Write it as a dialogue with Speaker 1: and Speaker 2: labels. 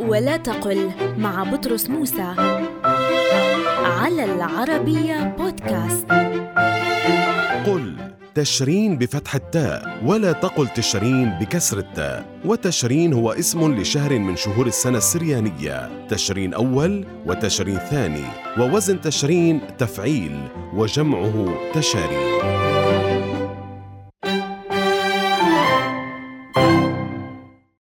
Speaker 1: ولا تقل مع بطرس موسى على العربية بودكاست.
Speaker 2: قل تشرين بفتح التاء ولا تقل تشرين بكسر التاء. وتشرين هو اسم لشهر من شهور السنة السريانية. تشرين أول وتشرين ثاني ووزن تشرين تفعيل وجمعه تشارين.